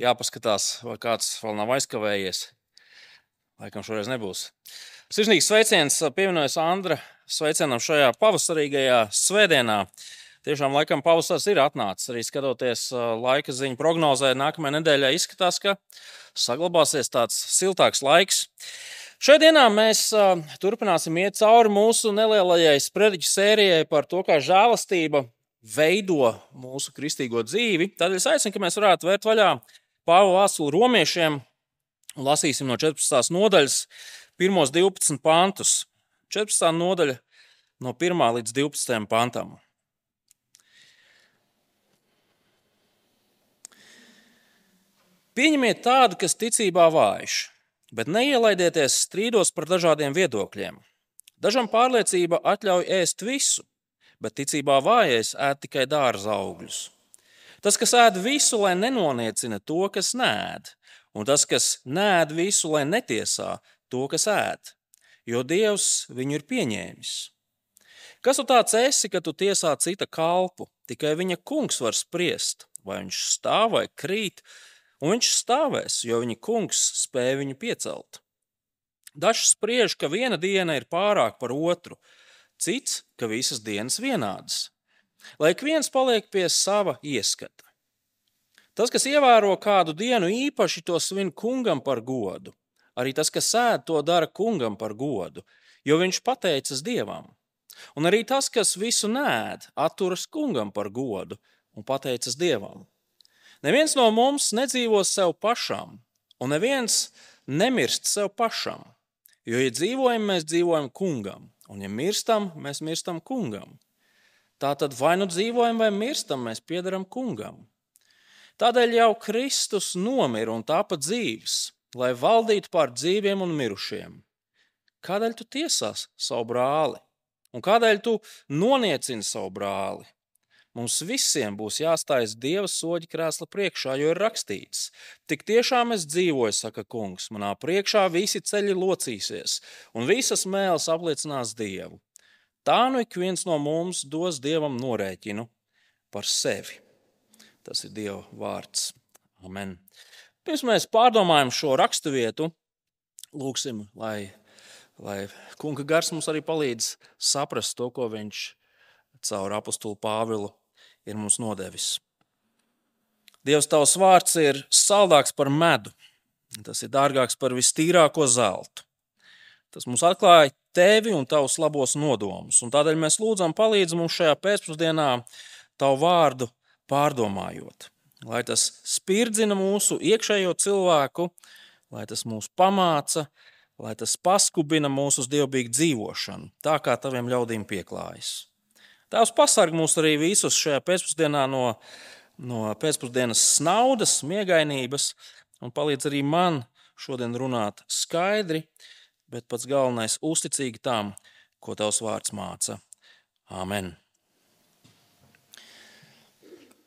jāpaskatās, vai kāds vēl nav aizkavējies. Laikam šoreiz nebūs. Sirsnīgs sveiciens pievienojas Andra sveicienam šajā pavasarīgajā svētdienā. Tiešām laikam pavasaris ir atnācis. Arī skatoties laika ziņu prognozē, nākamajā nedēļā izskatās, ka saglabāsies tāds siltāks laiks. Šajā dienā mēs turpināsim iet cauri mūsu nelielajai sprediķu sērijai par to, kā žēlastība veido mūsu kristīgo dzīvi. Tad es aicinu, ka mēs varētu vērt vaļā Pāvila vēstuli romiešiem un lasīsim no 14. nodaļas, pirmos 12 pantus. 14. nodaļa no 1 līdz 12 pantam. Pieņemiet tādu, kas ticībā vājš, bet neielaidieties strīdos par dažādiem viedokļiem. Dažam pārliecība atļauj ēst visu, bet ticībā vājais ēd tikai dārza augļus. Tas, kas ēd visu, lai nenoniecina to, kas nēd, un tas, kas nēd visu, lai netiesā to, kas ēd, jo Dievs viņu ir pieņēmis. Kas tu tāds esi, ka tu tiesā cita kalpu? Tikai viņa kungs var spriest, vai viņš stāv vai krīt, un viņš stāvēs, jo viņa kungs spēja viņu piecelt. Dažs spriež, ka viena diena ir pārāk par otru, cits, ka visas dienas vienādas. Lai ik viens paliek pie sava ieskata. Tas, kas ievēro kādu dienu īpaši, to svin kungam par godu. Arī tas, kas sēž, to dara kungam par godu, jo viņš pateicas dievam. Un arī tas, kas visu nēd, atturas kungam par godu un pateicas dievam. Neviens no mums nedzīvo sev pašam, un neviens nemirst sev pašam. Jo, ja dzīvojam, mēs dzīvojam kungam, Un, ja mirstam, mēs mirstam kungam. Tā tad vai nu dzīvojam, vai mirstam, mēs piedaram kungam. Tādēļ jau Kristus nomira un tāpat dzīves, lai valdītu pār dzīviem un mirušiem. Kādēļ tu tiesās savu brāli? Un kādēļ tu noniecini savu brāli? Mums visiem būs jāstājas Dieva soļa krēsla priekšā, jo ir rakstīts: Tik tiešām es dzīvoju, saka kungs, manā priekšā visi ceļi locīsies, un visas mēlis apliecinās Dievu. Tā nu ik viens no mums dos Dievam norēķinu par sevi. Tas ir Dieva vārds. Amen. Pirms mēs pārdomājam šo raksturvietu, lūgsim, lai, lai Kunga gars mums arī palīdz saprast to, ko viņš caur apakstulu Pāvilu ir mums nodevis. Dievs, tavs vārds ir saldāks par medu. Tas ir dārgāks par vistīrāko zeltu. Tas mums atklāja tevi un tavus labos nodomus. Un tādēļ mēs lūdzam, palīdzi mums šajā pēcpusdienā tavu vārdu pārdomājot. Lai tas spirdzina mūsu iekšējo cilvēku, lai tas mūs pamāca, lai tas paskubina mūsu dievbijīgu dzīvošanu, tā kā taviem ļaudīm pieklājas. Tēvs pasarg mūs arī visus šajā pēcpusdienā no, no pēcpusdienas naudas, miegainības, un palīdz arī man šodien runāt skaidri, bet pats galvenais - uzticīgi tam, ko Tavs vārds māca. Āmen!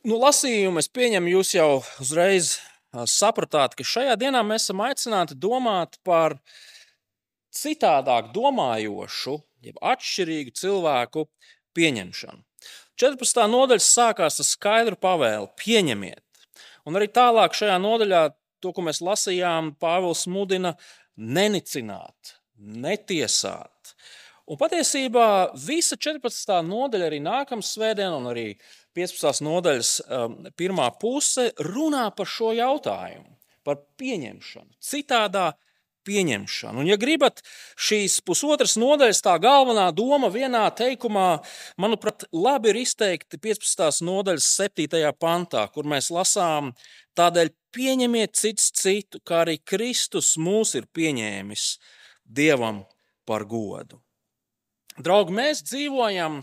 Nu, lasījumu es pieņemu, jūs jau uzreiz sapratāt, ka šajā dienā mēs esam aicināti domāt par citādāk domājošu, jeb atšķirīgu cilvēku pieņemšanu. 14. nodaļa sākās ar skaidru pavēli: pieņemiet. Un arī tālāk šajā nodaļā, to, ko mēs lasījām, Pāvils mudina nenicināt, netiesāt. Un patiesībā visa 14. nodaļa, arī nākamā svētdiena, un arī 15. nodaļas um, pirmā puse runā par šo jautājumu, par pieņemšanu. Citādā pieņemšanu. Un, ja gribat, šīs pusotras nodaļas, tā galvenā doma vienā teikumā, manuprāt, labi ir izteikti 15. nodaļas 7. pantā, kur mēs lasām, tādēļ pieņemiet cits citu, kā arī Kristus mūs ir pieņēmis Dievam par godu. Draugi, mēs dzīvojam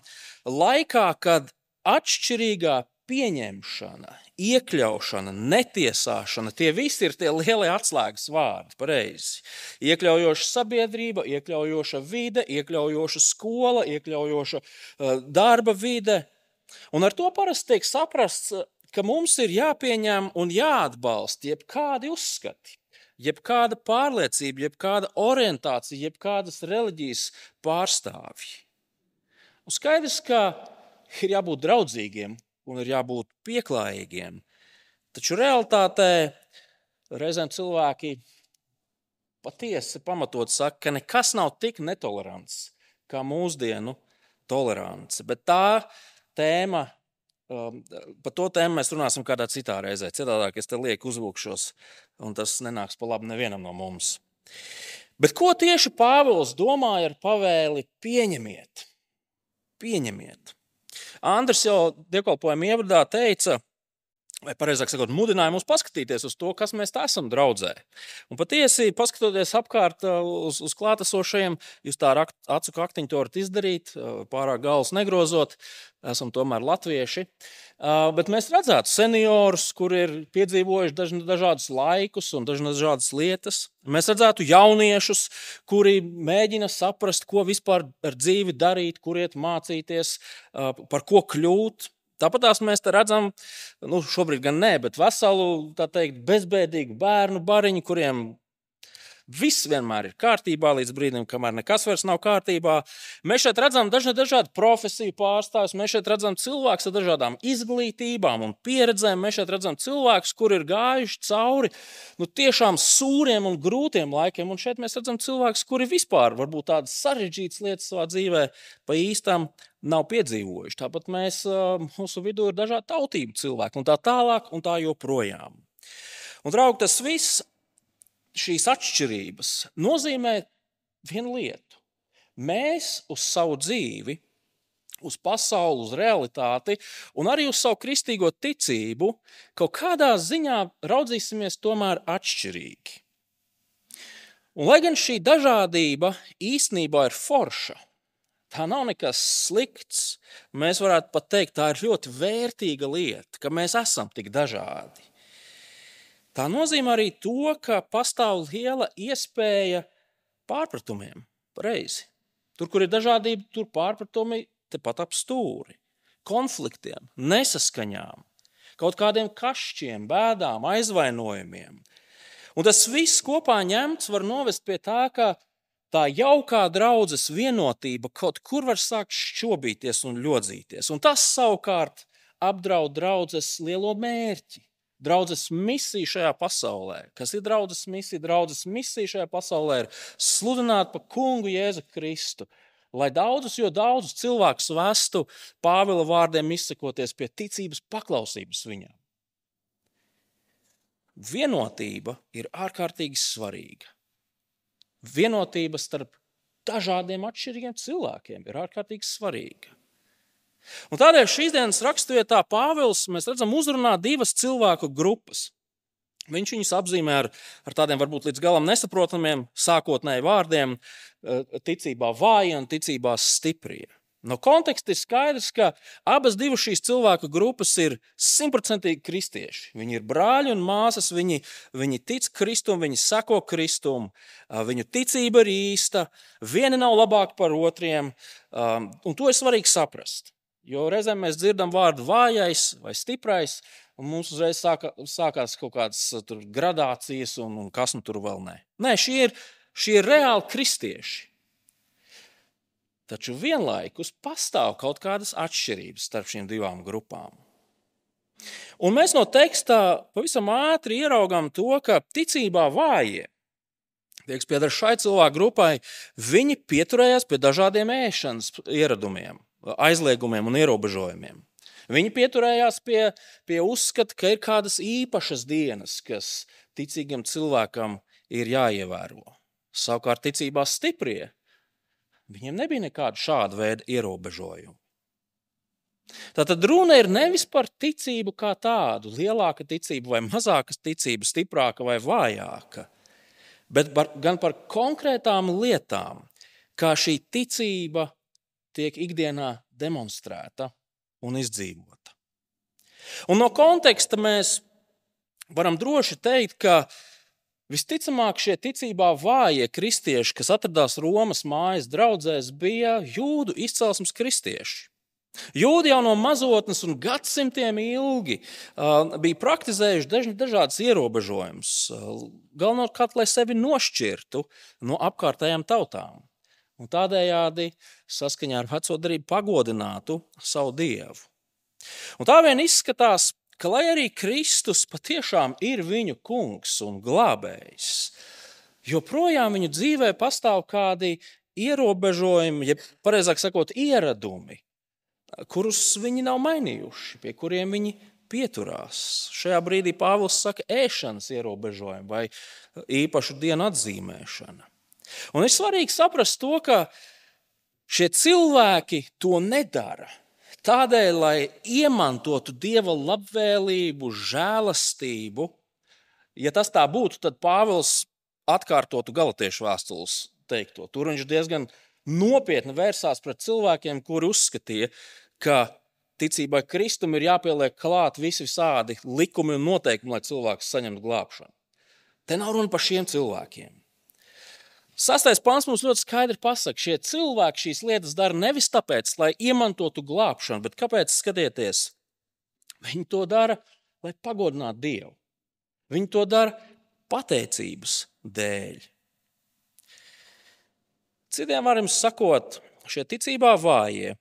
laikā, kad atšķirīgā pieņemšana, iekļaušana, netiesāšana, tie visi ir tie lielie atslēgas vārdi. Pareizi. Iekļaujoša sabiedrība, iekļaujoša vide, iekļaujoša skola, iekļaujoša uh, darba vide. Un ar to parasti tiek saprasts, ka mums ir jāpieņem un jāatbalsta jebkādi uzskati. Jebkāda pārliecība, jebkāda orientācija, jebkādas reliģijas pārstāvji. Un skaidrs, ka ir jābūt draudzīgiem un ir jābūt pieklājīgiem. Taču realitātē reizēm cilvēki patiesi pamatot saka, ka nekas nav tik netolerants kā mūsdienu tolerance. Bet tā tēma, um, par to tēmu mēs runāsim kādā citā reizē. Citādi es te lieku uzvilkšos, un tas nenāks pa labi nevienam no mums. Bet ko tieši Pāvils domāja ar pavēli pieņemiet? Pieņemiet. Andris jau dievkalpojuma ievadā teica, vai precīzāk sakot, mudināja mums paskatīties uz to, kas mēs esam draudzē. Un patiesi, paskatoties apkārt uh, uz, uz klātesošajiem, jūs tā ar acu kaktiņu to varat izdarīt, uh, pārāk galvas negrozot. Esam tomēr latvieši. Uh, bet mēs redzētu seniorus, kuri ir piedzīvojuši dažādus laikus un dažādas lietas. Mēs redzētu jauniešus, kuri mēģina saprast, ko vispār ar dzīvi darīt, kur iet mācīties, par ko kļūt. Tāpat mēs redzam, nu, šobrīd gan nē, bet veselu teikt, bezbēdīgu bērnu bariņu, kuriem Viss vienmēr ir kārtībā līdz brīdim, kamēr nekas vairs nav kārtībā. Mēs šeit redzam dažna, dažādu profesiju pārstāvjus, mēs šeit redzam cilvēkus ar dažādām izglītībām un pieredzēm. Mēs šeit redzam cilvēkus, kuri ir gājuši cauri nu, tiešām sūriem un grūtiem laikiem. Un šeit mēs redzam cilvēkus, kuri vispār varbūt tādas sarežģītas lietas savā dzīvē pa īstām nav piedzīvojuši. Tāpat mēs, mūsu vidū ir dažādi tautību cilvēki un tā tālāk un tā joprojām. Un, draugi, tas viss šīs atšķirības nozīmē vienu lietu. Mēs uz savu dzīvi, uz pasauli, uz realitāti un arī uz savu kristīgo ticību kaut kādā ziņā raudzīsimies tomēr atšķirīgi. Un, lai gan šī dažādība īstenībā ir forša, tā nav nekas slikts. Mēs varētu pat teikt, tā ir ļoti vērtīga lieta, ka mēs esam tik dažādi. Tā nozīmē arī to, ka pastāv liela iespēja pārpratumiem. Pareizi. Tur, kur ir dažādība, tur pārpratumi tepat ap stūri, konfliktiem, nesaskaņām, kaut kādiem kašķiem, bēdām, aizvainojumiem. Un tas viss kopā ņemts var novest pie tā, ka tā jaukā draudzes vienotība kaut kur var sākt šķobīties un ļodzīties. Un tas savukārt apdraud draudzes lielo mērķi draudzes misija šajā pasaulē. Kas ir draudzes misija? Draudzes misija šajā pasaulē ir sludināt par kungu Jēzu Kristu. Lai daudzus, jo daudzus cilvēkus vestu Pāvila vārdiem, izsakoties pie ticības paklausības viņam. Vienotība ir ārkārtīgi svarīga. Vienotība starp dažādiem atšķirīgiem cilvēkiem ir ārkārtīgi svarīga. Un tādēļ šīs dienas raksturvietā Pāvils mēs redzam uzrunā divas cilvēku grupas. Viņš viņus apzīmē ar, ar tādiem varbūt līdz galam nesaprotamiem sākotnēji vārdiem, eh, ticībā vāji un ticībā stiprie. No konteksta ir skaidrs, ka abas šīs cilvēku grupas ir simtprocentīgi kristieši. Viņi ir brāļi un māsas, viņi, viņi tic Kristum, viņi seko Kristum, viņu ticība ir īsta, viena nav labāka par otriem, un to ir svarīgi saprast. Jo reizēm mēs dzirdam vārdu vājais vai stiprais, un mums uzreiz sāka, sākās kaut kādas gradācijas, un, un kas nu tur vēl nē. Nē, šie ir, šie ir reāli kristieši. Taču vienlaikus pastāv kaut kādas atšķirības starp šīm divām grupām. Un mēs no teksta pavisam ātri ieraugām to, ka ticībā vājie, tie, kas pieder šai cilvēku grupai, viņi pieturējās pie dažādiem ēšanas ieradumiem aizliegumiem un ierobežojumiem. Viņi pieturējās pie, pie uzskata, ka ir kādas īpašas dienas, kas ticīgam cilvēkam ir jāievēro. Savukārt, ticībā stiprie, viņiem nebija nekāda šāda veida ierobežojuma. Tātad runa ir nevis par ticību kā tādu, lielāka ticība vai mazāka ticība, stiprāka vai vājāka, bet par, gan par konkrētām lietām, kā šī ticība tiek ikdienā demonstrēta un izdzīvota. Un no konteksta mēs varam droši teikt, ka visticamāk šie ticībā vājie kristieši, kas atradās Romas mājas draudzēs, bija jūdu izcelsmes kristieši. Jūdi jau no mazotnes un gadsimtiem ilgi uh, bija praktizējuši dažādas ierobežojumus, uh, galvenokārt, lai sevi nošķirtu no apkārtējām tautām un tādējādi saskaņā ar veco darību pagodinātu savu dievu. Un tā vien izskatās, ka lai arī Kristus patiešām ir viņu kungs un glābējs, joprojām viņu dzīvē pastāv kādi ierobežojumi, jeb ja pareizāk sakot, ieradumi, kurus viņi nav mainījuši, pie kuriem viņi pieturās. Šajā brīdī Pāvils saka, ēšanas ierobežojumi vai īpašu dienu atzīmēšana. Un ir svarīgi saprast to, ka šie cilvēki to nedara. Tādēļ, lai iemantotu dieva labvēlību, žēlastību, ja tas tā būtu, tad Pāvils atkārtotu galatiešu vēstules teikto. Tur viņš diezgan nopietni vērsās pret cilvēkiem, kuri uzskatīja, ka ticībai Kristum ir jāpieliek klāt visi visādi likumi un noteikumi, lai cilvēks saņemtu glābšanu. Te nav runa par šiem cilvēkiem. Sastais pāns mums ļoti skaidri pasaka, šie cilvēki šīs lietas dara nevis tāpēc, lai iemantotu glābšanu, bet kāpēc skatieties? Viņi to dara, lai pagodinātu Dievu. Viņi to dara pateicības dēļ. Citiem vārdiem sakot, šie ticībā vājie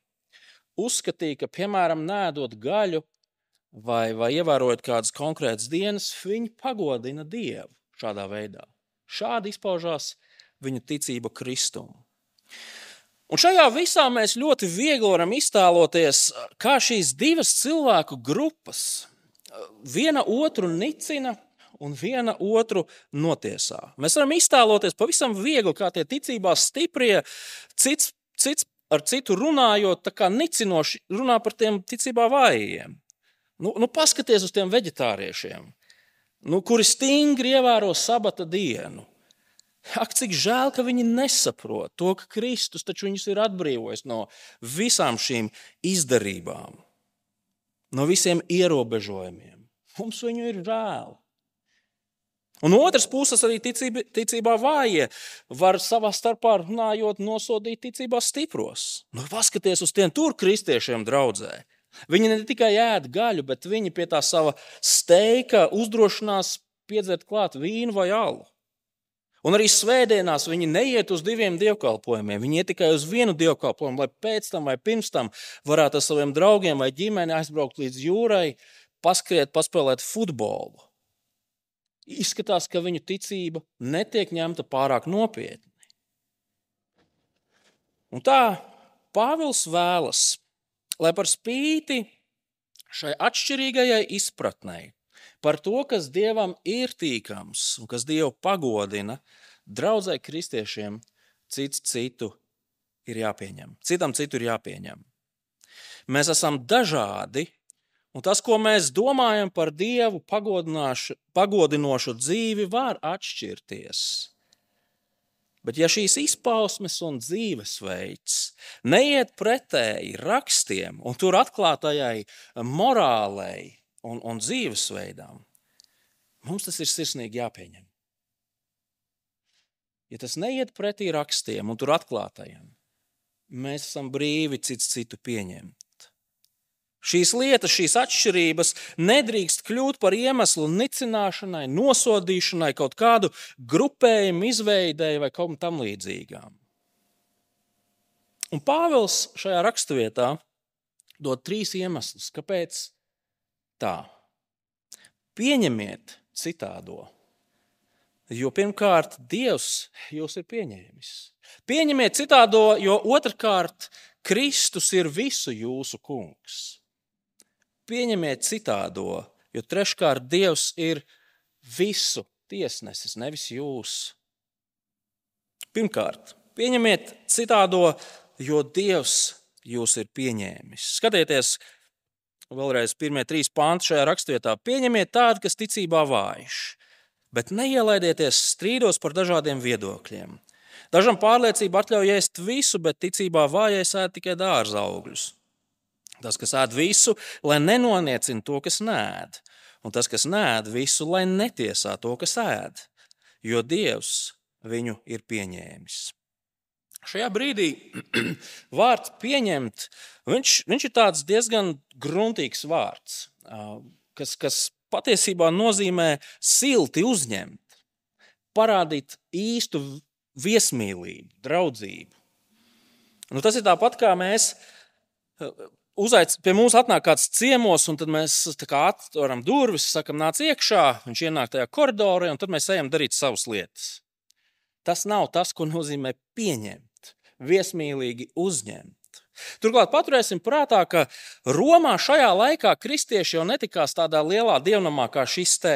uzskatīja, ka, piemēram, nēdot gaļu vai, vai ievērojot kādas konkrētas dienas, viņi pagodina Dievu šādā veidā. Šādi izpaužās viņu ticība Kristum. Un šajā visā mēs ļoti viegli varam iztēloties, kā šīs divas cilvēku grupas viena otru nicina un viena otru notiesā. Mēs varam iztēloties pavisam viegli, kā tie ticībā stiprie, cits, cits ar citu runājot, tā kā nicinoši runā par tiem ticībā vājiem. Nu, nu, paskaties uz tiem vegetāriešiem, nu, kuri stingri ievēro sabata dienu. Ak, cik žēl, ka viņi nesaprot to, ka Kristus taču viņus ir atbrīvojis no visām šīm izdarībām, no visiem ierobežojumiem. Mums viņu ir žēl. Un otrs puses arī ticība, ticībā vājie var savā starpā runājot, nosodīt ticībā stipros. Nu, paskaties uz tiem tur kristiešiem draudzē. Viņi ne tikai ēd gaļu, bet viņi pie tā sava steika uzdrošinās piedzert klāt vīnu vai alu. Un arī svētdienās viņi neiet uz diviem dievkalpojumiem. Viņi iet tikai uz vienu dievkalpojumu, lai pēc tam vai pirms tam varētu ar saviem draugiem vai ģimeni aizbraukt līdz jūrai, paskriet, paspēlēt futbolu izskatās, ka viņu ticība netiek ņemta pārāk nopietni. Un tā Pāvils vēlas, lai par spīti šai atšķirīgajai izpratnei par to, kas dievam ir tīkams un kas dievu pagodina, draudzē kristiešiem cits citu ir jāpieņem. Citam citu ir jāpieņem. Mēs esam dažādi Un tas, ko mēs domājam par Dievu pagodinošu dzīvi, var atšķirties. Bet, ja šīs izpausmes un dzīvesveids neiet pretēji rakstiem un tur atklātajai morālei un, un dzīvesveidam, mums tas ir sirsnīgi jāpieņem. Ja tas neiet pretī rakstiem un tur atklātajam, mēs esam brīvi cits citu pieņemt. Šīs lietas, šīs atšķirības nedrīkst kļūt par iemeslu nicināšanai, nosodīšanai, kaut kādu grupējumu izveidēji vai kaut kam tam līdzīgām. Un Pāvils šajā raksturvietā dod trīs iemeslus, kāpēc tā. Pieņemiet citādo. Jo pirmkārt, Dievs jūs ir pieņēmis. Pieņemiet citādo, jo otrkārt, Kristus ir visu jūsu kungs pieņemiet citādo, jo treškārt Dievs ir visu tiesnesis, nevis jūs. Pirmkārt, pieņemiet citādo, jo Dievs jūs ir pieņēmis. Skatieties, vēlreiz pirmie trīs panti šajā raksturvietā. Pieņemiet tādu, kas ticībā vājš, bet neielaidieties strīdos par dažādiem viedokļiem. Dažam pārliecība atļauj ēst visu, bet ticībā vājais ēd tikai dārza augļus. Tas, kas ēd visu, lai nenoniecina to, kas nēd, un tas, kas nēd visu, lai netiesā to, kas ēd, jo Dievs viņu ir pieņēmis. Šajā brīdī vārds pieņemt, viņš, viņš ir diezgan gruntīgs vārds, kas, kas patiesībā nozīmē silti uzņemt, parādīt īstu viesmīlību, draudzību. Nu, tas ir tāpat kā mēs uzaic, pie mums atnāk kāds ciemos, un tad mēs atveram durvis, sakam, nāc iekšā, viņš ienāk tajā koridorā, un tad mēs ejam darīt savas lietas. Tas nav tas, ko nozīmē pieņemt, viesmīlīgi uzņemt. Turklāt paturēsim prātā, ka Romā šajā laikā kristieši jau netikās tādā lielā dievnamā kā šis te.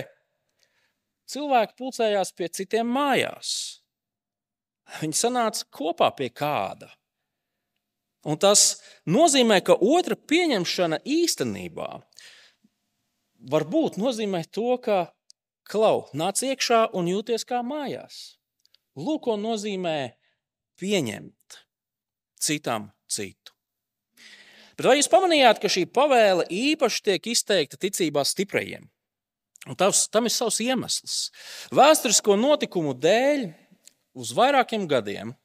Cilvēki pulcējās pie citiem mājās. Viņi sanāca kopā pie kāda. Un tas nozīmē, ka otra pieņemšana īstenībā var būt nozīmē to, ka klau, nāc iekšā un jūties kā mājās. Lūk, ko nozīmē pieņemt citam citu. Bet vai jūs pamanījāt, ka šī pavēle īpaši tiek izteikta ticībā stiprajiem? Un tas, tam ir savs iemesls. Vēsturisko notikumu dēļ uz vairākiem gadiem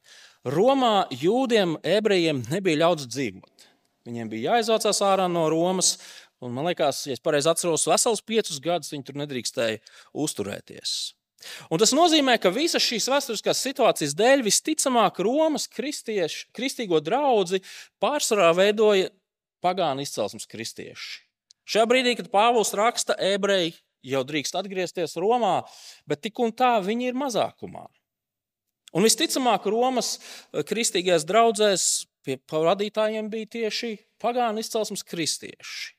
Romā jūdiem, ebrejiem nebija ļauts dzīvot. Viņiem bija jāizvācās ārā no Romas, un man liekas, ja es pareizi atceros, vesels piecus gadus viņi tur nedrīkstēja uzturēties. Un tas nozīmē, ka visas šīs vēsturiskās situācijas dēļ visticamāk Romas kristīgo draugu pārsvarā veidoja pagānu izcelsmes kristieši. Šajā brīdī, kad Pāvils raksta, ebreji jau drīkst atgriezties Romā, bet tik un tā viņi ir mazākumā. Un visticamāk, Romas eh, kristīgajās draudzēs pie vadītājiem bija tieši pagānu izcelsmes kristieši.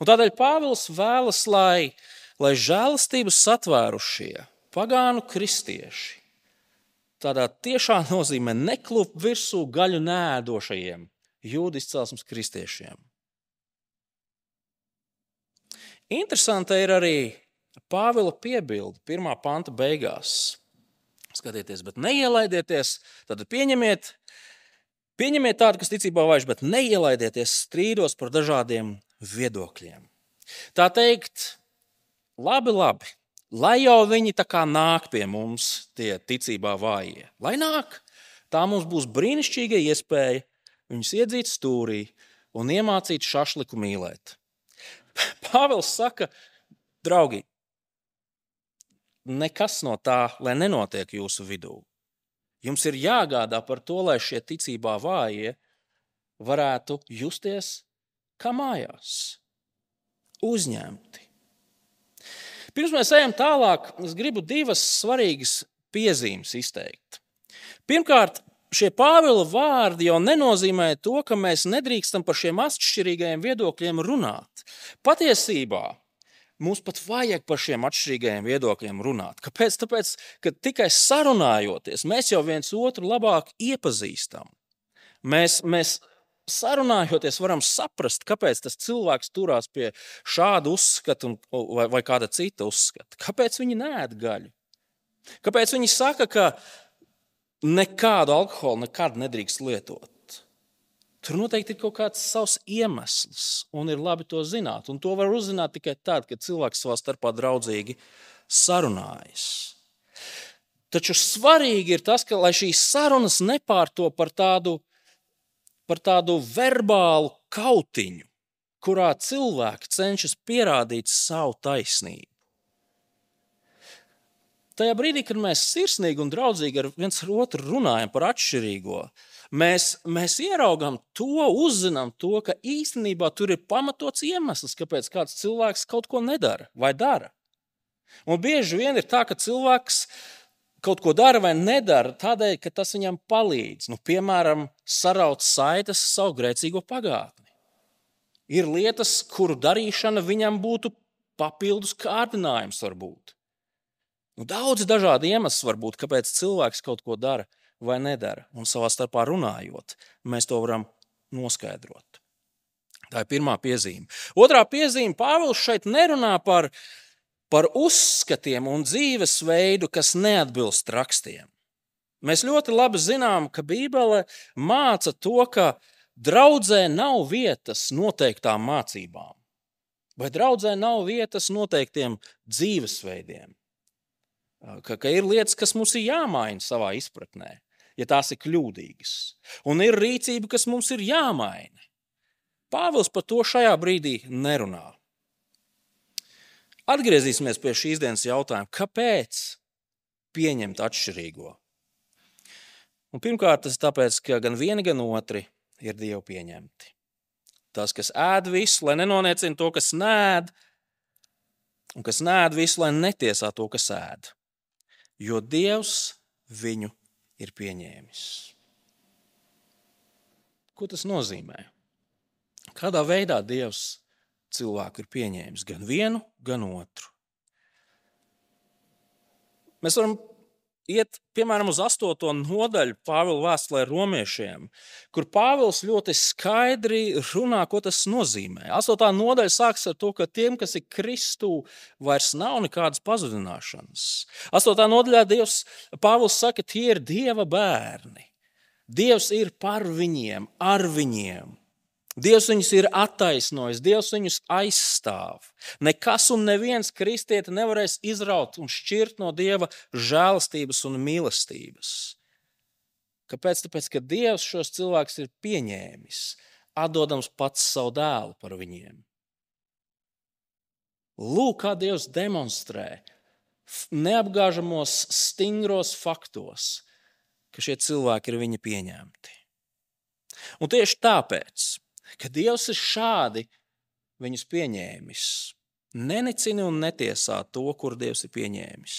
Un tādēļ Pāvils vēlas, lai, lai žēlastības satvērušie pagānu kristieši tādā tiešā nozīmē neklup virsū gaļu nēdošajiem jūdu izcelsmes kristiešiem. Interesanti ir arī Pāvila piebilde pirmā panta beigās skatieties, bet neielaidieties, tad pieņemiet, pieņemiet tādu, kas ticībā vairs, bet neielaidieties strīdos par dažādiem viedokļiem. Tā teikt, labi, labi, lai jau viņi tā kā nāk pie mums, tie ticībā vājie, lai nāk, tā mums būs brīnišķīga iespēja viņus iedzīt stūrī un iemācīt šašliku mīlēt. Pāvils saka, draugi, nekas no tā, lai nenotiek jūsu vidū. Jums ir jāgādā par to, lai šie ticībā vājie varētu justies kā mājās, uzņemti. Pirms mēs ejam tālāk, es gribu divas svarīgas piezīmes izteikt. Pirmkārt, šie Pāvila vārdi jau nenozīmē to, ka mēs nedrīkstam par šiem atšķirīgajiem viedokļiem runāt. Patiesībā Mums pat vajag par šiem atšķirīgajiem viedokļiem runāt. Kāpēc? Tāpēc, ka tikai sarunājoties, mēs jau viens otru labāk iepazīstam. Mēs, mēs sarunājoties, varam saprast, kāpēc tas cilvēks turās pie šāda uzskata vai, vai kāda cita uzskata. Kāpēc viņi nē gaļu? Kāpēc viņi saka, ka nekādu alkoholu nekad nedrīkst lietot? Tur noteikti ir kaut kāds savs iemesls, un ir labi to zināt. Un to var uzzināt tikai tad, kad cilvēks savā starpā draudzīgi sarunājas. Taču svarīgi ir tas, ka šīs sarunas nepārto par tādu, par tādu verbālu kautiņu, kurā cilvēki cenšas pierādīt savu taisnību. Tajā brīdī, kad mēs sirsnīgi un draudzīgi ar viens ar otru runājam par atšķirīgo, mēs, mēs ieraugām to, uzzinām to, ka īstenībā tur ir pamatots iemesls, kāpēc kāds cilvēks kaut ko nedara vai dara. Un bieži vien ir tā, ka cilvēks kaut ko dara vai nedara tādēļ, ka tas viņam palīdz. Nu, piemēram, saraut saites savu grēcīgo pagātni. Ir lietas, kuru darīšana viņam būtu papildus kārdinājums, varbūt. Nu, daudz dažādu iemeslu var būt, kāpēc cilvēks kaut ko dara vai nedara. Un savā starpā runājot, mēs to varam noskaidrot. Tā ir pirmā piezīme. Otrā piezīme - Pāvils šeit nerunā par, par uzskatiem un dzīvesveidu, kas neatbilst rakstiem. Mēs ļoti labi zinām, ka Bībele māca to, ka draudzē nav vietas noteiktām mācībām, vai draudzē nav vietas noteiktiem dzīvesveidiem. Ka, ka ir lietas, kas mums ir jāmaina savā izpratnē ja tās ir kļūdīgas. Un ir rīcība, kas mums ir jāmaina. Pāvils par to šajā brīdī nerunā. Atgriezīsimies pie šīs dienas jautājuma, kāpēc pieņemt atšķirīgo? Un pirmkārt, tas ir tāpēc, ka gan viena, gan otri ir Dievu pieņemti. Tas, kas ēd visu, lai nenoniecina to, kas nēd, un kas nēd visu, lai netiesā to, kas ēd. Jo Dievs viņu ir pieņēmis. Ko tas nozīmē? Kādā veidā Dievs cilvēku ir pieņēmis gan vienu, gan otru? Mēs varam iet, piemēram, uz 8. nodaļu Pāvila vēstulē romiešiem, kur Pāvils ļoti skaidri runā, ko tas nozīmē. 8. nodaļa sākas ar to, ka tiem, kas ir Kristū, vairs nav nekādas pazudināšanas. 8. nodaļā Dievs, Pāvils saka, tie ir Dieva bērni. Dievs ir par viņiem, ar viņiem. Dievs viņus ir attaisnojis, Dievs viņus aizstāv. Nekas un neviens kristieti nevarēs izraut un šķirt no Dieva žēlastības un mīlestības. Kāpēc? Tāpēc, ka Dievs šos cilvēkus ir pieņēmis, atdodams pats savu dēlu par viņiem. Lūk, kā Dievs demonstrē neapgāžamos, stingros faktos, ka šie cilvēki ir viņa pieņemti. Un tieši tāpēc ka Dievs ir šādi viņus pieņēmis. Nenicini un netiesā to, kur Dievs ir pieņēmis.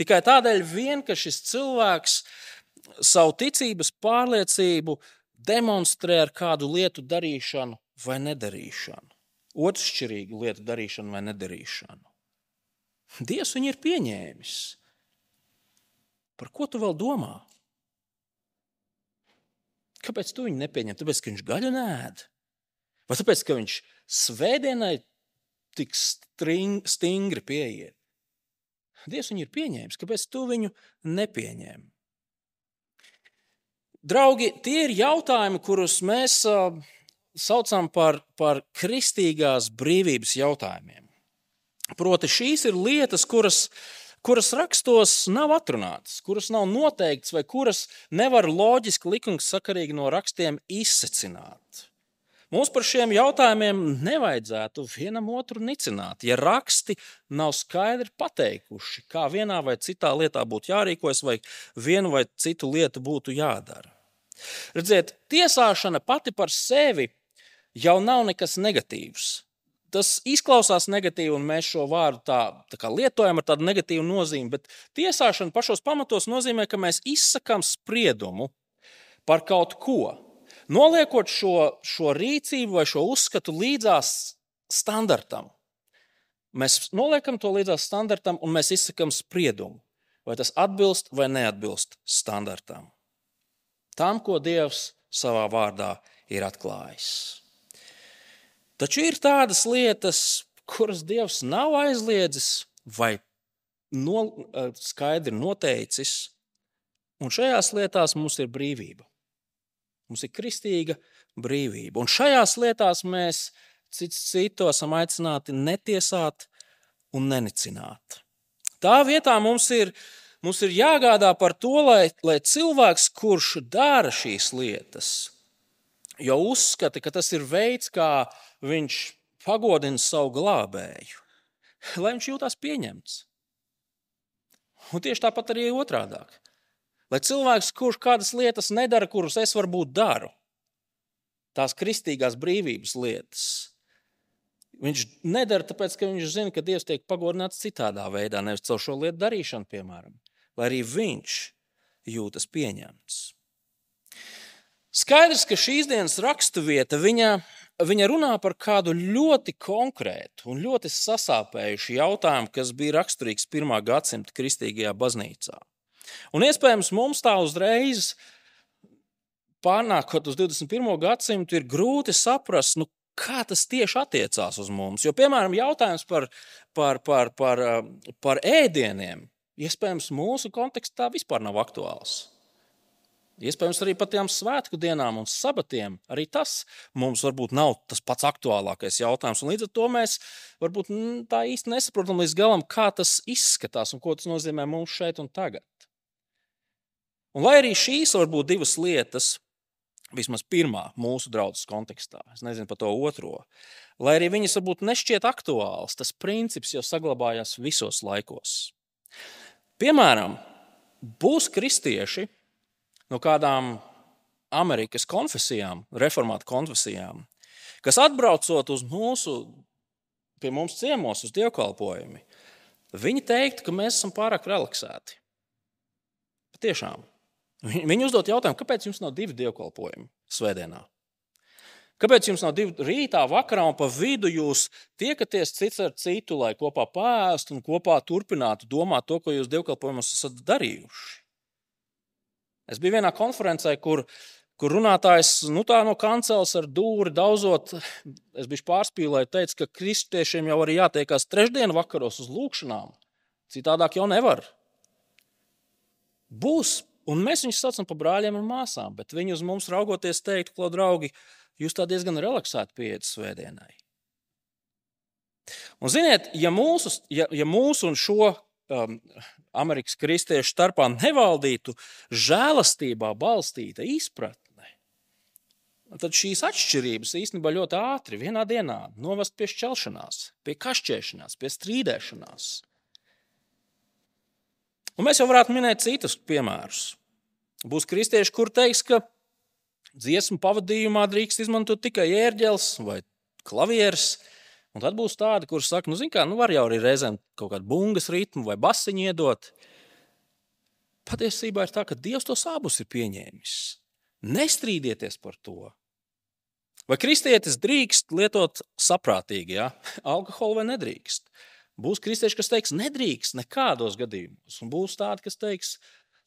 Tikai tādēļ, vien, ka šis cilvēks savu ticības pārliecību demonstrē ar kādu lietu darīšanu vai nedarīšanu, otršķirīgu lietu darīšanu vai nedarīšanu. Dievs viņu ir pieņēmis. Par ko tu vēl domā? Kāpēc tu viņu nepieņem? Tāpēc, ka viņš gaļu nēd. Vai tāpēc, ka viņš svētdienai tik string, stingri pieiet? Dievs viņu ir pieņēmis. Kāpēc tu viņu nepieņēmi? Draugi, tie ir jautājumi, kurus mēs uh, saucam par, par kristīgās brīvības jautājumiem. Proti, šīs ir lietas, kuras kuras rakstos nav atrunātas, kuras nav noteiktas, vai kuras nevar loģiski, likumsakarīgi no rakstiem izsecināt. Mums par šiem jautājumiem nevajadzētu vienam otru nicināt. Ja raksti nav skaidri pateikuši, kā vienā vai citā lietā būtu jārīkojas, vai vienu vai citu lietu būtu jādara. Redziet, tiesāšana pati par sevi jau nav nekas negatīvs tas izklausās negatīvi, un mēs šo vārdu tā, tā lietojam ar tādu negatīvu nozīmi. Bet tiesāšana pašos pamatos nozīmē, ka mēs izsakām spriedumu par kaut ko. Noliekot šo, šo rīcību vai šo uzskatu līdzās standartam. Mēs noliekam to līdzās standartam un mēs izsakām spriedumu, vai tas atbilst vai neatbilst standartam. Tam, ko Dievs savā vārdā ir atklājis. Taču ir tādas lietas, kuras Dievs nav aizliedzis vai no, eh, skaidri noteicis, un šajās lietās mums ir brīvība. Mums ir kristīga brīvība. Un šajās lietās mēs cits citu esam aicināti netiesāt un nenicināt. Tā vietā mums ir, mums ir jāgādā par to, lai, lai cilvēks, kurš dara šīs lietas, jau uzskata, ka tas ir veids, kā viņš pagodina savu glābēju, lai viņš jūtas pieņemts. Un tieši tāpat arī otrādi. Lai cilvēks, kurš kādas lietas nedara, kuras es varbūt daru, tās kristīgās brīvības lietas, viņš nedara tāpēc, ka viņš zina, ka Dievs tiek pagodināts citādā veidā, nevis caur šo lietu darīšanu, piemēram, lai arī viņš jūtas pieņemts. Skaidrs, ka šīs dienas raksturvieta viņa viņa runā par kādu ļoti konkrētu un ļoti sasāpējušu jautājumu, kas bija raksturīgs pirmā gadsimta kristīgajā baznīcā. Un iespējams, mums tā uzreiz, pārnākot uz 21. gadsimtu, ir grūti saprast, nu, kā tas tieši attiecās uz mums. Jo, piemēram, jautājums par, par, par, par, par ēdieniem, iespējams, mūsu kontekstā vispār nav aktuāls. Iespējams, arī par tām svētku dienām un sabatiem. Arī tas mums varbūt nav tas pats aktuālākais jautājums. Un līdz ar to mēs varbūt tā īsti nesaprotam līdz galam, kā tas izskatās un ko tas nozīmē mums šeit un tagad. Un lai arī šīs var būt divas lietas, vismaz pirmā mūsu draudzes kontekstā, es nezinu par to otro, lai arī viņas varbūt nešķiet aktuāls, tas princips jau saglabājās visos laikos. Piemēram, būs kristieši, no kādām Amerikas konfesijām, reformātu konfesijām, kas atbraucot uz mūsu, pie mums ciemos, uz dievkalpojumu, viņi teiktu, ka mēs esam pārāk relaksēti. Tiešām. Viņi uzdot jautājumu, kāpēc jums nav divi dievkalpojumi svētdienā? Kāpēc jums nav divi rītā, vakarā un pa vidu jūs tiekaties cits ar citu, lai kopā pēstu un kopā turpinātu domāt to, ko jūs dievkalpojumos esat darījuši? Es biju vienā konferencē, kur, kur runātājs nu, no kanceles ar dūri daudzot, es biju pārspīlējis, teica, ka kristiešiem jau arī jātiekās trešdienas vakaros uz lūgšanām. Citādāk jau nevar. Būs, un mēs viņus saucam par brāļiem un māsām, bet viņi uz mums raugoties teikt, ko draugi, jūs tā diezgan relaksēti pieiet svētdienai. Un, ziniet, ja mūsu, ja, ja mūsu un šo um, Amerikas kristiešu starpā nevaldītu žēlastībā balstīta izpratne, tad šīs atšķirības īstenībā ļoti ātri vienā dienā novest pie šķelšanās, pie kašķēšanās, pie strīdēšanās. Un mēs jau varētu minēt citus piemērus. Būs kristieši, kur teiks, ka dziesmu pavadījumā drīkst izmantot tikai ērģeles vai klavieres. Un tad būs tādi, kuriem saka, nu, kā, nu var jau arī reizēm kaut kādu bungas ritmu vai basiņu iedot. Patiesībā ir tā, ka Dievs tos abus ir pieņēmis. Nestrīdieties par to. Vai kristietis drīkst lietot saprātīgi, ja? alkoholu vai nedrīkst? Būs kristieši, kas teiks, nedrīkst nekādos gadījumos, un būs tādi, kas teiks,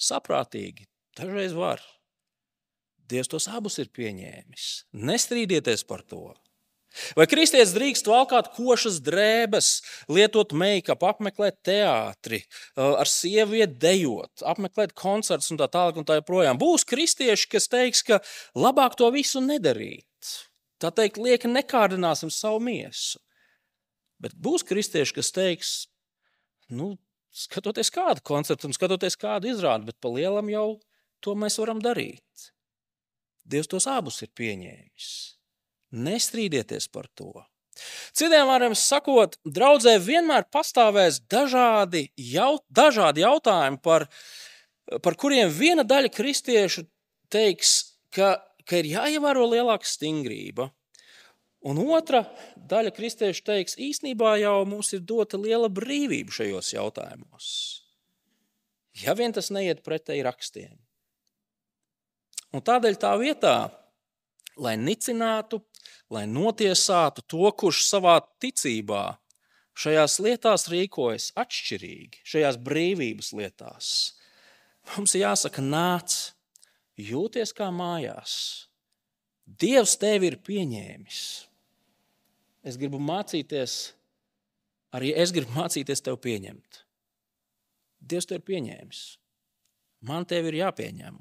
saprātīgi, dažreiz var. Dievs tos abus ir pieņēmis. Nestrīdieties par to. Vai kristietis drīkst valkāt košas drēbes, lietot make-up, apmeklēt teātri, ar sievieti dejot, apmeklēt koncertus un tā tālāk un tā joprojām? Būs kristieši, kas teiks, ka labāk to visu nedarīt. Tā teikt, lieki nekārdināsim savu miesu. Bet būs kristieši, kas teiks, nu, skatoties kādu koncertu un skatoties kādu izrādi, bet pa lielam jau to mēs varam darīt. Dievs tos abus ir pieņēmis. Nestrīdieties par to. Citiem vārdiem sakot, draudzē vienmēr pastāvēs dažādi, jaut, dažādi jautājumi, par, par kuriem viena daļa kristiešu teiks, ka, ka ir jāievēro lielāka stingrība. Un otra daļa kristiešu teiks, īsnībā jau mums ir dota liela brīvība šajos jautājumos. Ja vien tas neiet pretēji rakstiem. Un tādēļ tā vietā, lai nicinātu, lai notiesātu to, kurš savā ticībā šajās lietās rīkojas atšķirīgi, šajās brīvības lietās, mums ir jāsaka, nāc, jūties kā mājās. Dievs tevi ir pieņēmis. Es gribu mācīties, arī es gribu mācīties tevi pieņemt. Dievs tevi ir pieņēmis. Man tevi ir jāpieņem.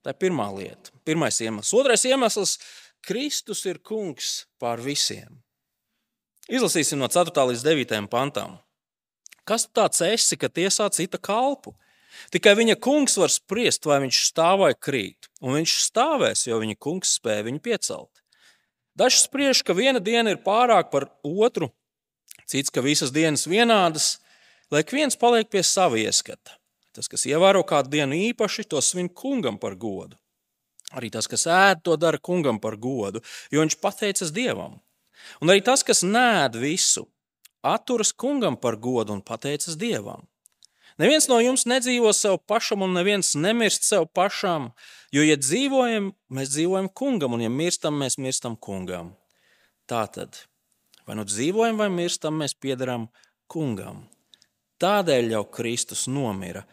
Tā ir pirmā lieta, pirmais iemesls. Otrais iemesls - Kristus ir kungs pār visiem. Izlasīsim no 4. līdz 9. pantam. Kas tāds esi, ka tiesā cita kalpu? Tikai viņa kungs var spriest, vai viņš stāv vai krīt, un viņš stāvēs, jo viņa kungs spēja viņu piecelt. Dažs spriež, ka viena diena ir pārāk par otru, cits, ka visas dienas vienādas, lai viens paliek pie sava ieskata. Tas, kas ievēro kādu dienu īpaši, to svin kungam par godu. Arī tas, kas ēd, to dara kungam par godu, jo viņš pateicas dievam. Un arī tas, kas nēd visu, atturas kungam par godu un pateicas dievam. Neviens no jums nedzīvo sev pašam, un neviens nemirst sev pašam, jo, ja dzīvojam, mēs dzīvojam kungam, un ja mirstam, mēs mirstam kungam. Tā tad, vai nu dzīvojam, vai mirstam, mēs piedarām kungam. Tādēļ jau Kristus nomira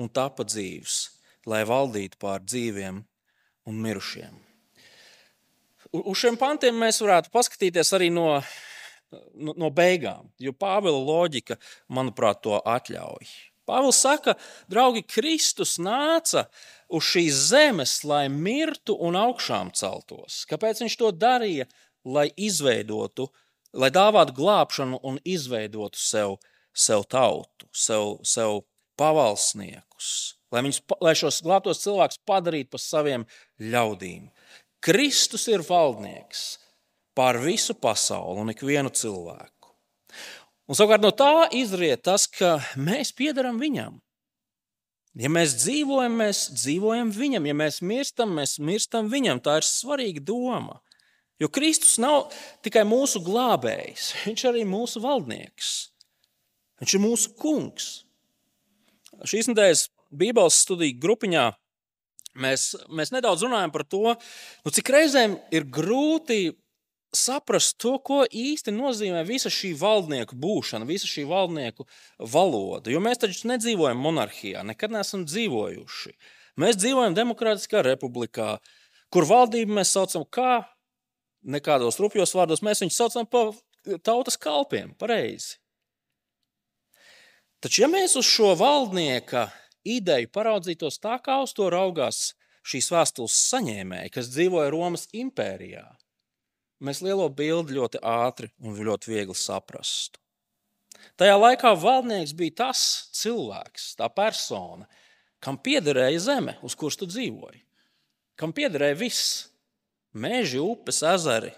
un tapa dzīves, lai valdītu pār dzīviem un mirušiem. Uz šiem pantiem mēs varētu paskatīties arī no, no, no beigām, jo Pāvila loģika, manuprāt, to atļauj. Pāvils saka, draugi, Kristus nāca uz šīs zemes, lai mirtu un augšām celtos. Kāpēc viņš to darīja? Lai izveidotu, lai dāvātu glābšanu un izveidotu sev, sev tautu, sev, sev pavalsniekus, lai, viņus, lai šos glābtos cilvēkus padarītu par saviem ļaudīm. Kristus ir valdnieks pār visu pasauli un ikvienu cilvēku. Un, savukārt no tā izriet tas, ka mēs piedaram viņam. Ja mēs dzīvojam, mēs dzīvojam viņam. Ja mēs mirstam, mēs mirstam viņam. Tā ir svarīga doma. Jo Kristus nav tikai mūsu glābējs, viņš ir arī mūsu valdnieks. Viņš ir mūsu kungs. Šīs nedēļas Bībeles studiju grupiņā mēs, mēs nedaudz runājam par to, nu, cik reizēm ir grūti saprast to, ko īsti nozīmē visa šī valdnieku būšana, visa šī valdnieku valoda. Jo mēs taču nedzīvojam monarhijā, nekad neesam dzīvojuši. Mēs dzīvojam demokrātiskā republikā, kur valdību mēs saucam kā, nekādos rupjos vārdos, mēs viņus saucam par tautas kalpiem, pareizi. Taču, ja mēs uz šo valdnieka ideju paraudzītos tā, kā uz to raugās šīs vēstules saņēmēji, kas dzīvoja Romas impērijā, mēs lielo bildi ļoti ātri un ļoti viegli saprastu. Tajā laikā valdnieks bija tas cilvēks, tā persona, kam piederēja zeme, uz kuras tu dzīvoji, kam piederēja viss - meži, upes, ezeri.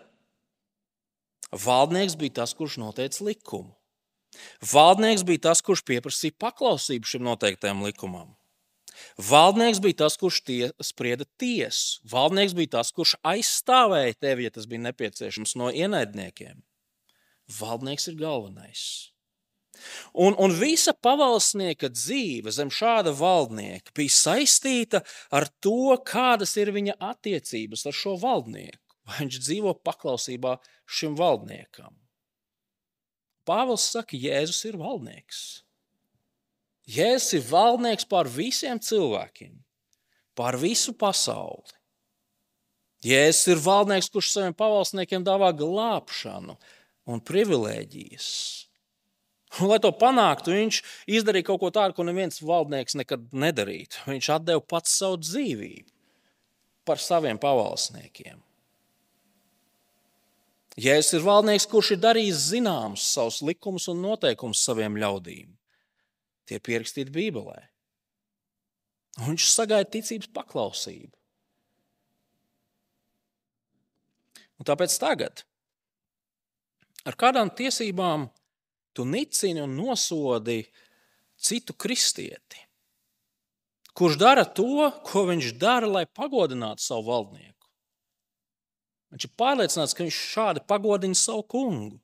Valdnieks bija tas, kurš noteica likumu. Valdnieks bija tas, kurš pieprasīja paklausību šim noteiktajam likumam. Valdnieks bija tas, kurš tie, sprieda tiesu. Valdnieks bija tas, kurš aizstāvēja tevi, ja tas bija nepieciešams, no ienaidniekiem. Valdnieks ir galvenais. Un, un visa pavalsnieka dzīve zem šāda valdnieka bija saistīta ar to, kādas ir viņa attiecības ar šo valdnieku. Vai viņš dzīvo paklausībā šim valdniekam? Pāvils saka, Jēzus ir valdnieks. Jēzus ir valdnieks pār visiem cilvēkiem, pār visu pasauli. Jēzus ir valdnieks, kurš saviem pavalsniekiem dāvā glābšanu un privilēģijas. Un, lai to panāktu, viņš izdarīja kaut ko tādu, ko neviens valdnieks nekad nedarītu. Viņš deva pats savu dzīvību par saviem pavalsniekiem. Jēzus ir valdnieks, kurš ir darījis zināmus savus likumus un noteikumus saviem ļaudīm. Tie pierakstīti Bībelē. Un viņš sagaida ticības paklausību. Un tāpēc tagad, ar kādām tiesībām tu nicini un nosodi citu kristieti, kurš dara to, ko viņš dara, lai pagodinātu savu valdnieku? Viņš ir pārliecināts, ka viņš šādi pagodina savu kungu.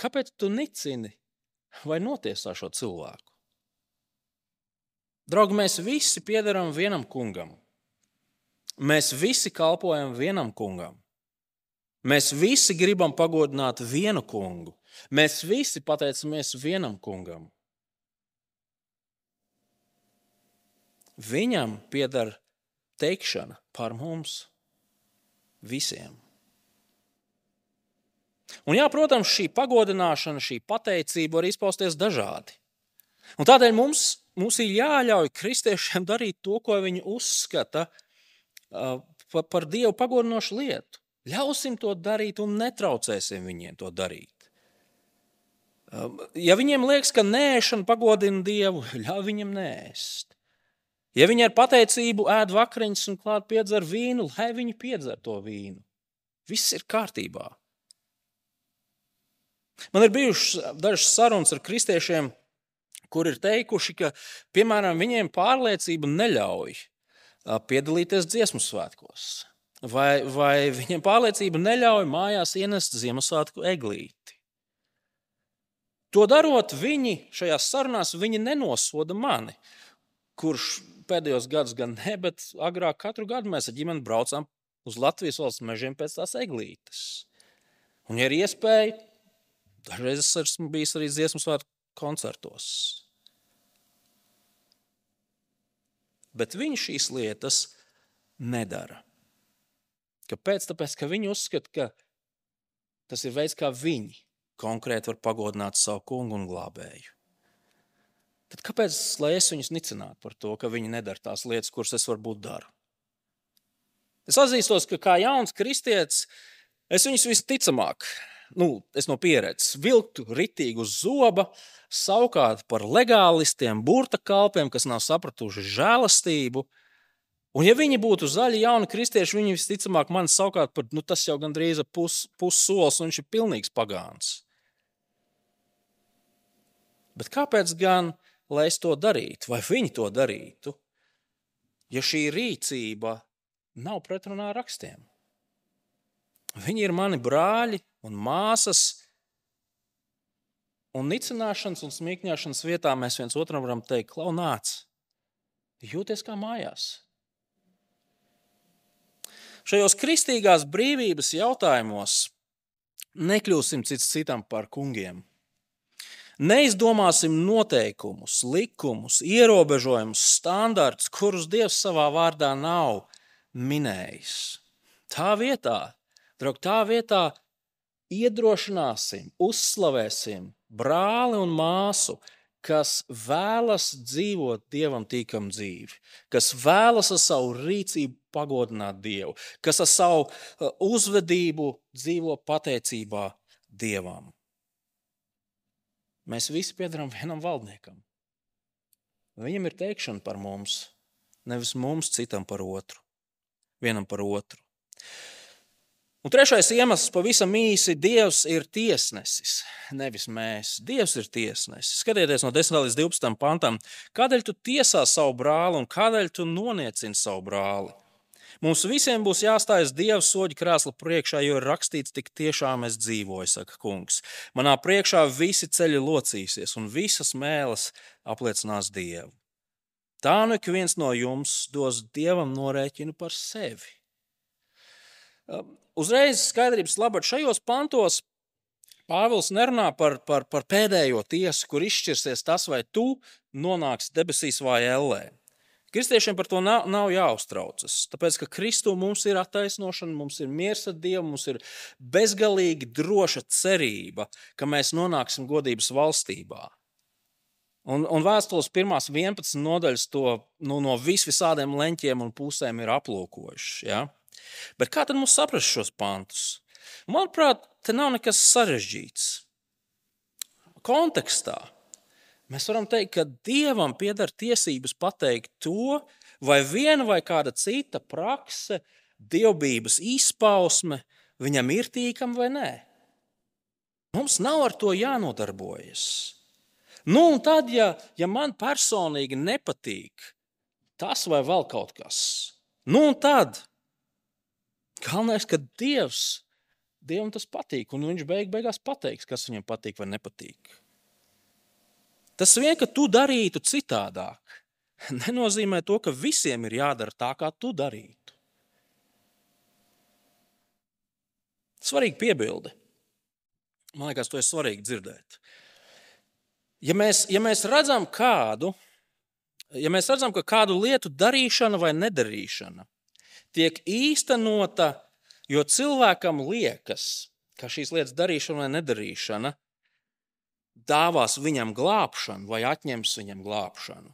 Kāpēc tu nicini vai notiesā šo cilvēku. Draugi, mēs visi piedaram vienam kungam. Mēs visi kalpojam vienam kungam. Mēs visi gribam pagodināt vienu kungu. Mēs visi pateicamies vienam kungam. Viņam pieder teikšana par mums visiem. Un, jā, protams, šī pagodināšana, šī pateicība var izpausties dažādi. Un tādēļ mums, mums ir jāļauj kristiešiem darīt to, ko viņi uzskata uh, par, Dievu pagodinošu lietu. Ļausim to darīt un netraucēsim viņiem to darīt. Uh, ja viņiem liekas, ka nēšana pagodina Dievu, ļauj viņiem nēst. Ja viņi ar pateicību ēd vakariņas un klāt piedzer vīnu, lai viņi piedzer to vīnu. Viss ir kārtībā. Man ir bijušas dažas sarunas ar kristiešiem, kur ir teikuši, ka piemēram viņiem pārliecība neļauj piedalīties dziesmu svētkos. Vai, vai viņiem pārliecība neļauj mājās ienest Ziemassvētku eglīti. To darot, viņi šajās sarunās viņi nenosoda mani, kurš pēdējos gados gan ne, bet agrāk katru gadu mēs ar ģimeni braucām uz Latvijas valsts mežiem pēc tās eglītes. Un, ja ir iespēja, Dažreiz es esmu bijis arī dziesmu svētku koncertos. Bet viņi šīs lietas nedara. Kāpēc? Tāpēc, ka viņi uzskata, ka tas ir veids, kā viņi konkrēti var pagodināt savu kungu un glābēju. Tad kāpēc lai es viņus nicinātu par to, ka viņi nedara tās lietas, kuras es varbūt daru? Es atzīstos, ka kā jauns kristietis, es viņus visticamāk nu, es no pieredzes vilktu ritīgi uz zoba, savukārt par legālistiem, burta kalpiem, kas nav sapratuši žēlastību. Un, ja viņi būtu zaļi, jauni kristieši, viņi visticamāk mani savukārt par nu, tas jau gandrīz pus, pussolis, un viņš ir pilnīgs pagāns. Bet kāpēc gan, lai es to darītu, vai viņi to darītu, ja šī rīcība nav pretrunā ar rakstiem? Viņi ir mani brāļi un māsas. Un nicināšanas un smīkņāšanas vietā mēs viens otram varam teikt, klau, nāc, jūties kā mājās. Šajos kristīgās brīvības jautājumos nekļūsim cits citam par kungiem. Neizdomāsim noteikumus, likumus, ierobežojumus, standartus, kurus Dievs savā vārdā nav minējis. Tā vietā, draug, tā vietā iedrošināsim, uzslavēsim brāli un māsu, kas vēlas dzīvot dievam tīkam dzīvi, kas vēlas ar savu rīcību pagodināt Dievu, kas ar savu uh, uzvedību dzīvo pateicībā Dievam. Mēs visi piedarām vienam valdniekam. Viņam ir teikšana par mums, nevis mums citam par otru, vienam par otru. Un trešais iemesls pavisam īsi - Dievs ir tiesnesis, nevis mēs. Dievs ir tiesnesis. Skatieties no 10 līdz 12 pantam, kādēļ tu tiesā savu brāli un kādēļ tu noniecini savu brāli. Mums visiem būs jāstājas Dieva soļu krēsla priekšā, jo ir rakstīts, tik tiešām es dzīvoju, saka kungs. Manā priekšā visi ceļi locīsies, un visas mēlis apliecinās Dievu. Tā nu ik viens no jums dos Dievam norēķinu par sevi. Uzreiz skaidrības labāk šajos pantos Pāvils nerunā par, par, par pēdējo tiesu, kur izšķirsies tas, vai tu nonāksi debesīs vai ellē. Kristiešiem par to nav, nav jāuztraucas. Tāpēc, ka Kristū mums ir attaisnošana, mums ir miers ar Dievu, mums ir bezgalīgi droša cerība, ka mēs nonāksim godības valstībā. Un, un vēstules pirmās 11 nodaļas to nu, no vis visādiem leņķiem un pusēm ir aplūkojušas. Ja? Bet kā tad mums saprast šos pantus? Manuprāt, te nav nekas sarežģīts. Kontekstā Mēs varam teikt, ka Dievam pieder tiesības pateikt to, vai viena vai kāda cita prakse, dievbijības izpausme viņam ir tīkama vai nē. Mums nav ar to jānodarbojas. Nu, un tad, ja, ja man personīgi nepatīk tas vai vēl kaut kas, nu, tad galvenais, ka Dievs, Dievam tas patīk, un Viņš beig beigās pateiks, kas viņam patīk vai nepatīk. Tas vien, ka tu darītu citādāk, nenozīmē to, ka visiem ir jādara tā, kā tu darītu. Svarīgi piebildi. Man liekas, to ir svarīgi dzirdēt. Ja mēs, ja mēs redzam kādu, ja mēs redzam, ka kādu lietu darīšana vai nedarīšana tiek īstenota, jo cilvēkam liekas, ka šīs lietas darīšana vai nedarīšana dāvās viņam glābšanu vai atņems viņam glābšanu,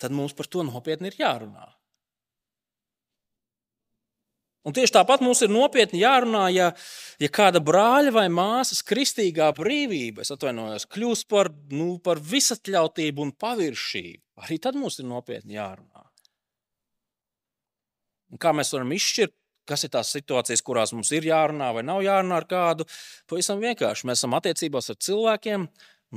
tad mums par to nopietni ir jārunā. Un tieši tāpat mums ir nopietni jārunā, ja, ja kāda brāļa vai māsas kristīgā brīvība, atvainojos, kļūst par, nu, par visatļautību un paviršību. Arī tad mums ir nopietni jārunā. Un kā mēs varam izšķirt, Kas ir tās situācijas, kurās mums ir jārunā vai nav jārunā ar kādu? Pavisam vienkārši. Mēs esam attiecībās ar cilvēkiem,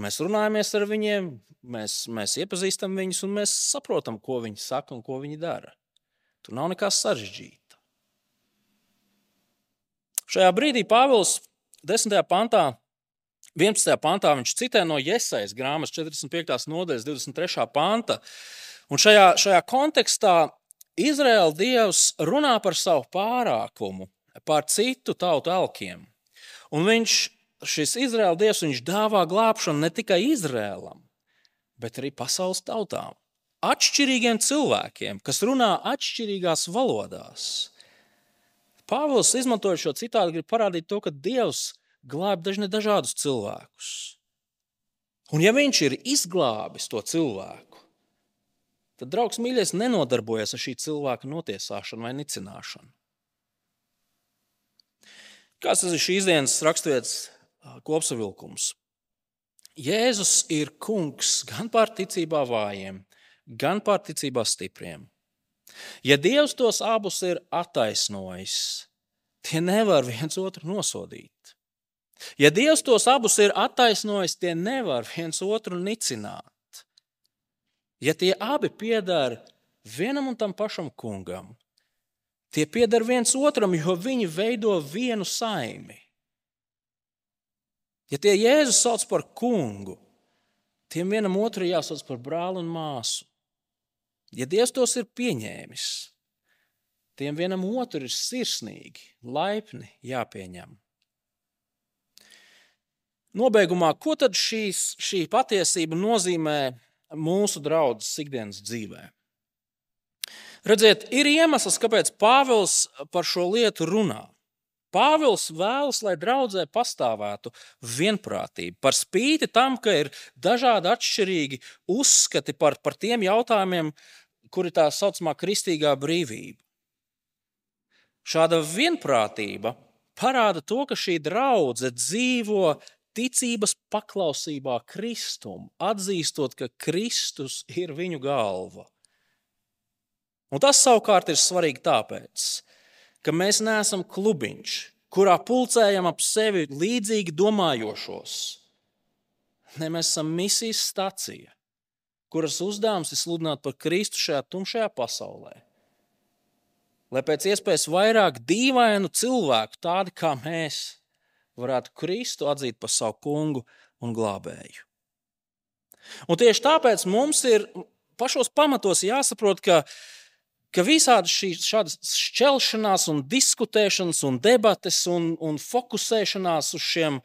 mēs runājamies ar viņiem, mēs, mēs iepazīstam viņus un mēs saprotam, ko viņi saka un ko viņi dara. Tur nav nekas sarežģīta. Šajā brīdī Pāvils 10. pantā 11. pantā viņš citē no Iesaijas grāmatas 45. nodaļas 23. panta. Un šajā, šajā kontekstā Izraēla dievs runā par savu pārākumu, pār citu tautu elkiem. Un viņš, šis Izraēla dievs, viņš dāvā glābšanu ne tikai Izraēlam, bet arī pasaules tautām. Atšķirīgiem cilvēkiem, kas runā atšķirīgās valodās. Pāvils, izmantojot šo citātu, grib parādīt to, ka Dievs glābj dažne dažādus cilvēkus. Un ja viņš ir izglābis to cilvēku, tad draugs mīļais nenodarbojas ar šī cilvēka notiesāšanu vai nicināšanu. Kāds tas ir šīs dienas raksturvietas kopsavilkums? Jēzus ir kungs gan pār ticībā vājiem, gan pār ticībā stipriem. Ja Dievs tos abus ir attaisnojis, tie nevar viens otru nosodīt. Ja Dievs tos abus ir attaisnojis, tie nevar viens otru nicināt. Ja tie abi pieder vienam un tam pašam kungam, Tie pieder viens otram, jo viņi veido vienu saimi. Ja tie Jēzus sauc par kungu, tiem vienam otru jāsauc par brāli un māsu. Ja Dievs tos ir pieņēmis, tiem vienam otru ir sirsnīgi, laipni jāpieņem. Nobeigumā, ko tad šīs, šī patiesība nozīmē mūsu draudzes ikdienas dzīvē? Redziet, ir iemesls, kāpēc Pāvils par šo lietu runā. Pāvils vēlas, lai draudzē pastāvētu vienprātība. Par spīti tam, ka ir dažādi atšķirīgi uzskati par, par tiem jautājumiem, kuri tā saucamā kristīgā brīvība. Šāda vienprātība parāda to, ka šī draudzene dzīvo ticības paklausībā Kristum, atzīstot, ka Kristus ir viņu galva. Un tas savukārt ir svarīgi tāpēc, ka mēs neesam klubiņš, kurā pulcējam ap sevi līdzīgi domājošos. Ne, mēs esam misijas stacija, kuras uzdevums ir sludināt par Kristu šajā tumšajā pasaulē. Lai pēc iespējas vairāk dīvainu cilvēku, tādi kā mēs, varētu Kristu atzīt par savu kungu un glābēju. Un tieši tāpēc mums ir pašos pamatos jāsaprot, ka, ka visādi šīs šķelšanās, un diskutēšanas, un debates un, un fokusēšanās uz šiem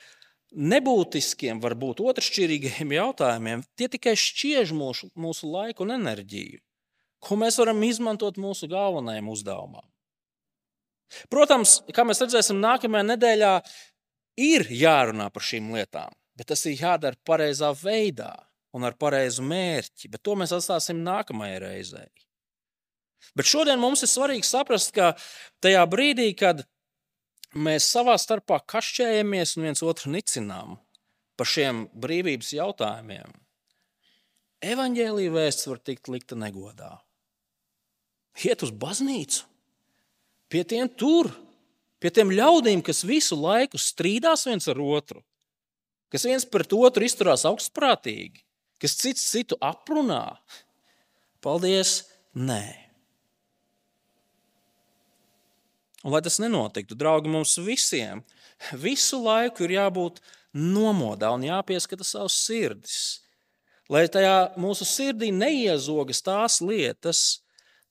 nebūtiskiem, varbūt otršķirīgiem jautājumiem, tie tikai šķiež mūsu, mūsu laiku un enerģiju, ko mēs varam izmantot mūsu galvenajam uzdevumam. Protams, kā mēs redzēsim, nākamajā nedēļā ir jārunā par šīm lietām, bet tas ir jādara pareizā veidā un ar pareizu mērķi. Bet to mēs atstāsim nākamajai reizei. Bet šodien mums ir svarīgi saprast, ka tajā brīdī, kad mēs savā starpā kašķējamies un viens otru nicinām par šiem brīvības jautājumiem, evaņģēlīja vēsts var tikt likta negodā. Iet uz baznīcu, pie tiem tur, pie tiem ļaudīm, kas visu laiku strīdās viens ar otru, kas viens pret otru izturās augstprātīgi, kas cits citu aprunā. Paldies! Nē. Un, lai tas nenotiktu, draugi, mums visiem visu laiku ir jābūt nomodā un jāpieskata savs sirdis. Lai tajā mūsu sirdī neiezogas tās lietas,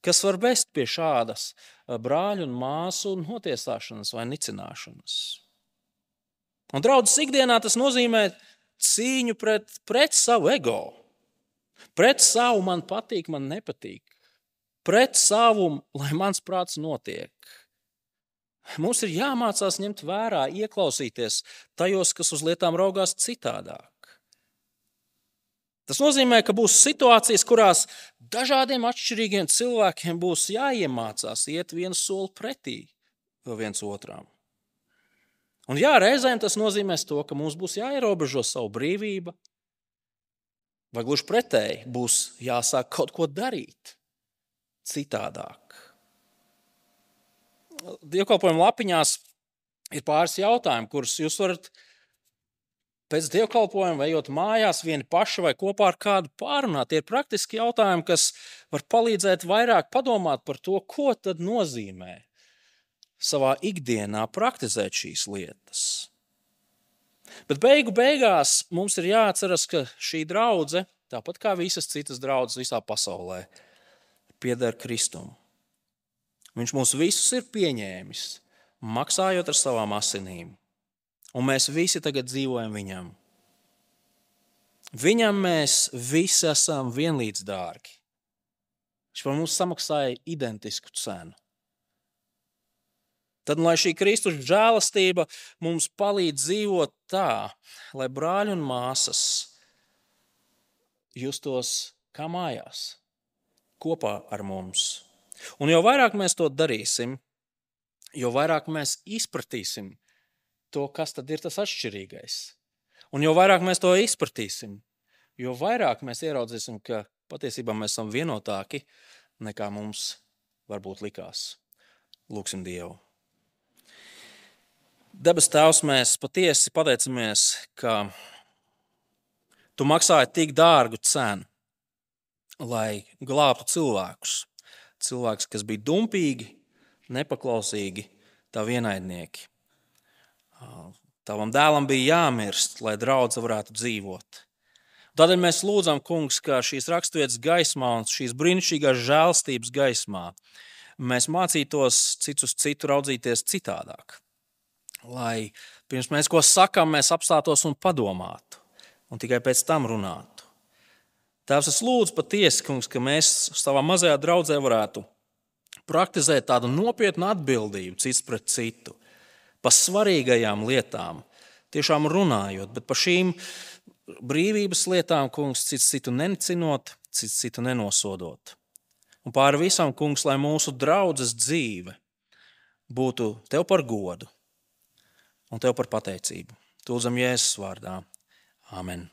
kas var vest pie šādas brāļu un māsu notiesāšanas vai nicināšanas. Un draudzes ikdienā tas nozīmē cīņu pret, pret savu ego, pret savu man patīk, man nepatīk, pret savu, lai mans prāts notiek. Mums ir jāmācās ņemt vērā, ieklausīties tajos, kas uz lietām raugās citādāk. Tas nozīmē, ka būs situācijas, kurās dažādiem atšķirīgiem cilvēkiem būs jāiemācās iet viens soli pretī viens otram. Un jā, reizēm tas nozīmēs to, ka mums būs jāierobežo savu brīvību, vai gluži pretēji būs jāsāk kaut ko darīt citādāk. Dievkalpojuma lapiņās ir pāris jautājumi, kurus jūs varat pēc dievkalpojuma, vai ejot mājās, vieni paši vai kopā ar kādu pārunāt. Tie ir praktiski jautājumi, kas var palīdzēt vairāk padomāt par to, ko tad nozīmē savā ikdienā praktizēt šīs lietas. Bet beigu beigās mums ir jāatceras, ka šī draudzene, tāpat kā visas citas draudzes visā pasaulē, pieder Kristum. Viņš mūs visus ir pieņēmis, maksājot ar savām asinīm un mēs visi tagad dzīvojam viņam. Viņam mēs visi esam vienlīdz dārgi. Viņš par mums samaksāja identisku cenu. Tad, lai šī Kristus žēlastība mums palīdz dzīvot tā, lai brāļi un māsas justos kā mājās, kopā ar mums. Un jo vairāk mēs to darīsim, jo vairāk mēs izpratīsim to, kas tad ir tas atšķirīgais. Un jo vairāk mēs to izpratīsim, jo vairāk mēs ieraudzīsim, ka patiesībā mēs esam vienotāki nekā mums varbūt likās. Lūksim Dievu. Debes Tēvs, mēs patiesi pateicamies, ka Tu maksāji tik dārgu cenu, lai glābtu cilvēkus. Cilvēks, kas bija dumpīgi, nepaklausīgi tavi ienaidnieki. Tavam dēlam bija jāmirst, lai draudze varētu dzīvot. Tādēļ mēs lūdzam, Kungs, ka šīs raksturvietas gaismā un šīs brīnišķīgās žēlstības gaismā mēs mācītos cits uz citu raudzīties citādāk. Lai pirms mēs ko sakām, mēs apstātos un padomātu, un tikai pēc tam runātu. Tēvs, es lūdzu patiesi, Kungs, ka mēs savā mazajā draudzē varētu praktizēt tādu nopietnu atbildību cits pret citu par svarīgajām lietām, tiešām runājot, bet par šīm brīvības lietām, kungs, cits citu nenicinot, cits citu nenosodot. Un pāri visam, kungs, lai mūsu draudzes dzīve būtu tev par godu un tev par pateicību. Tūdzam Jēzus vārdā. Amen.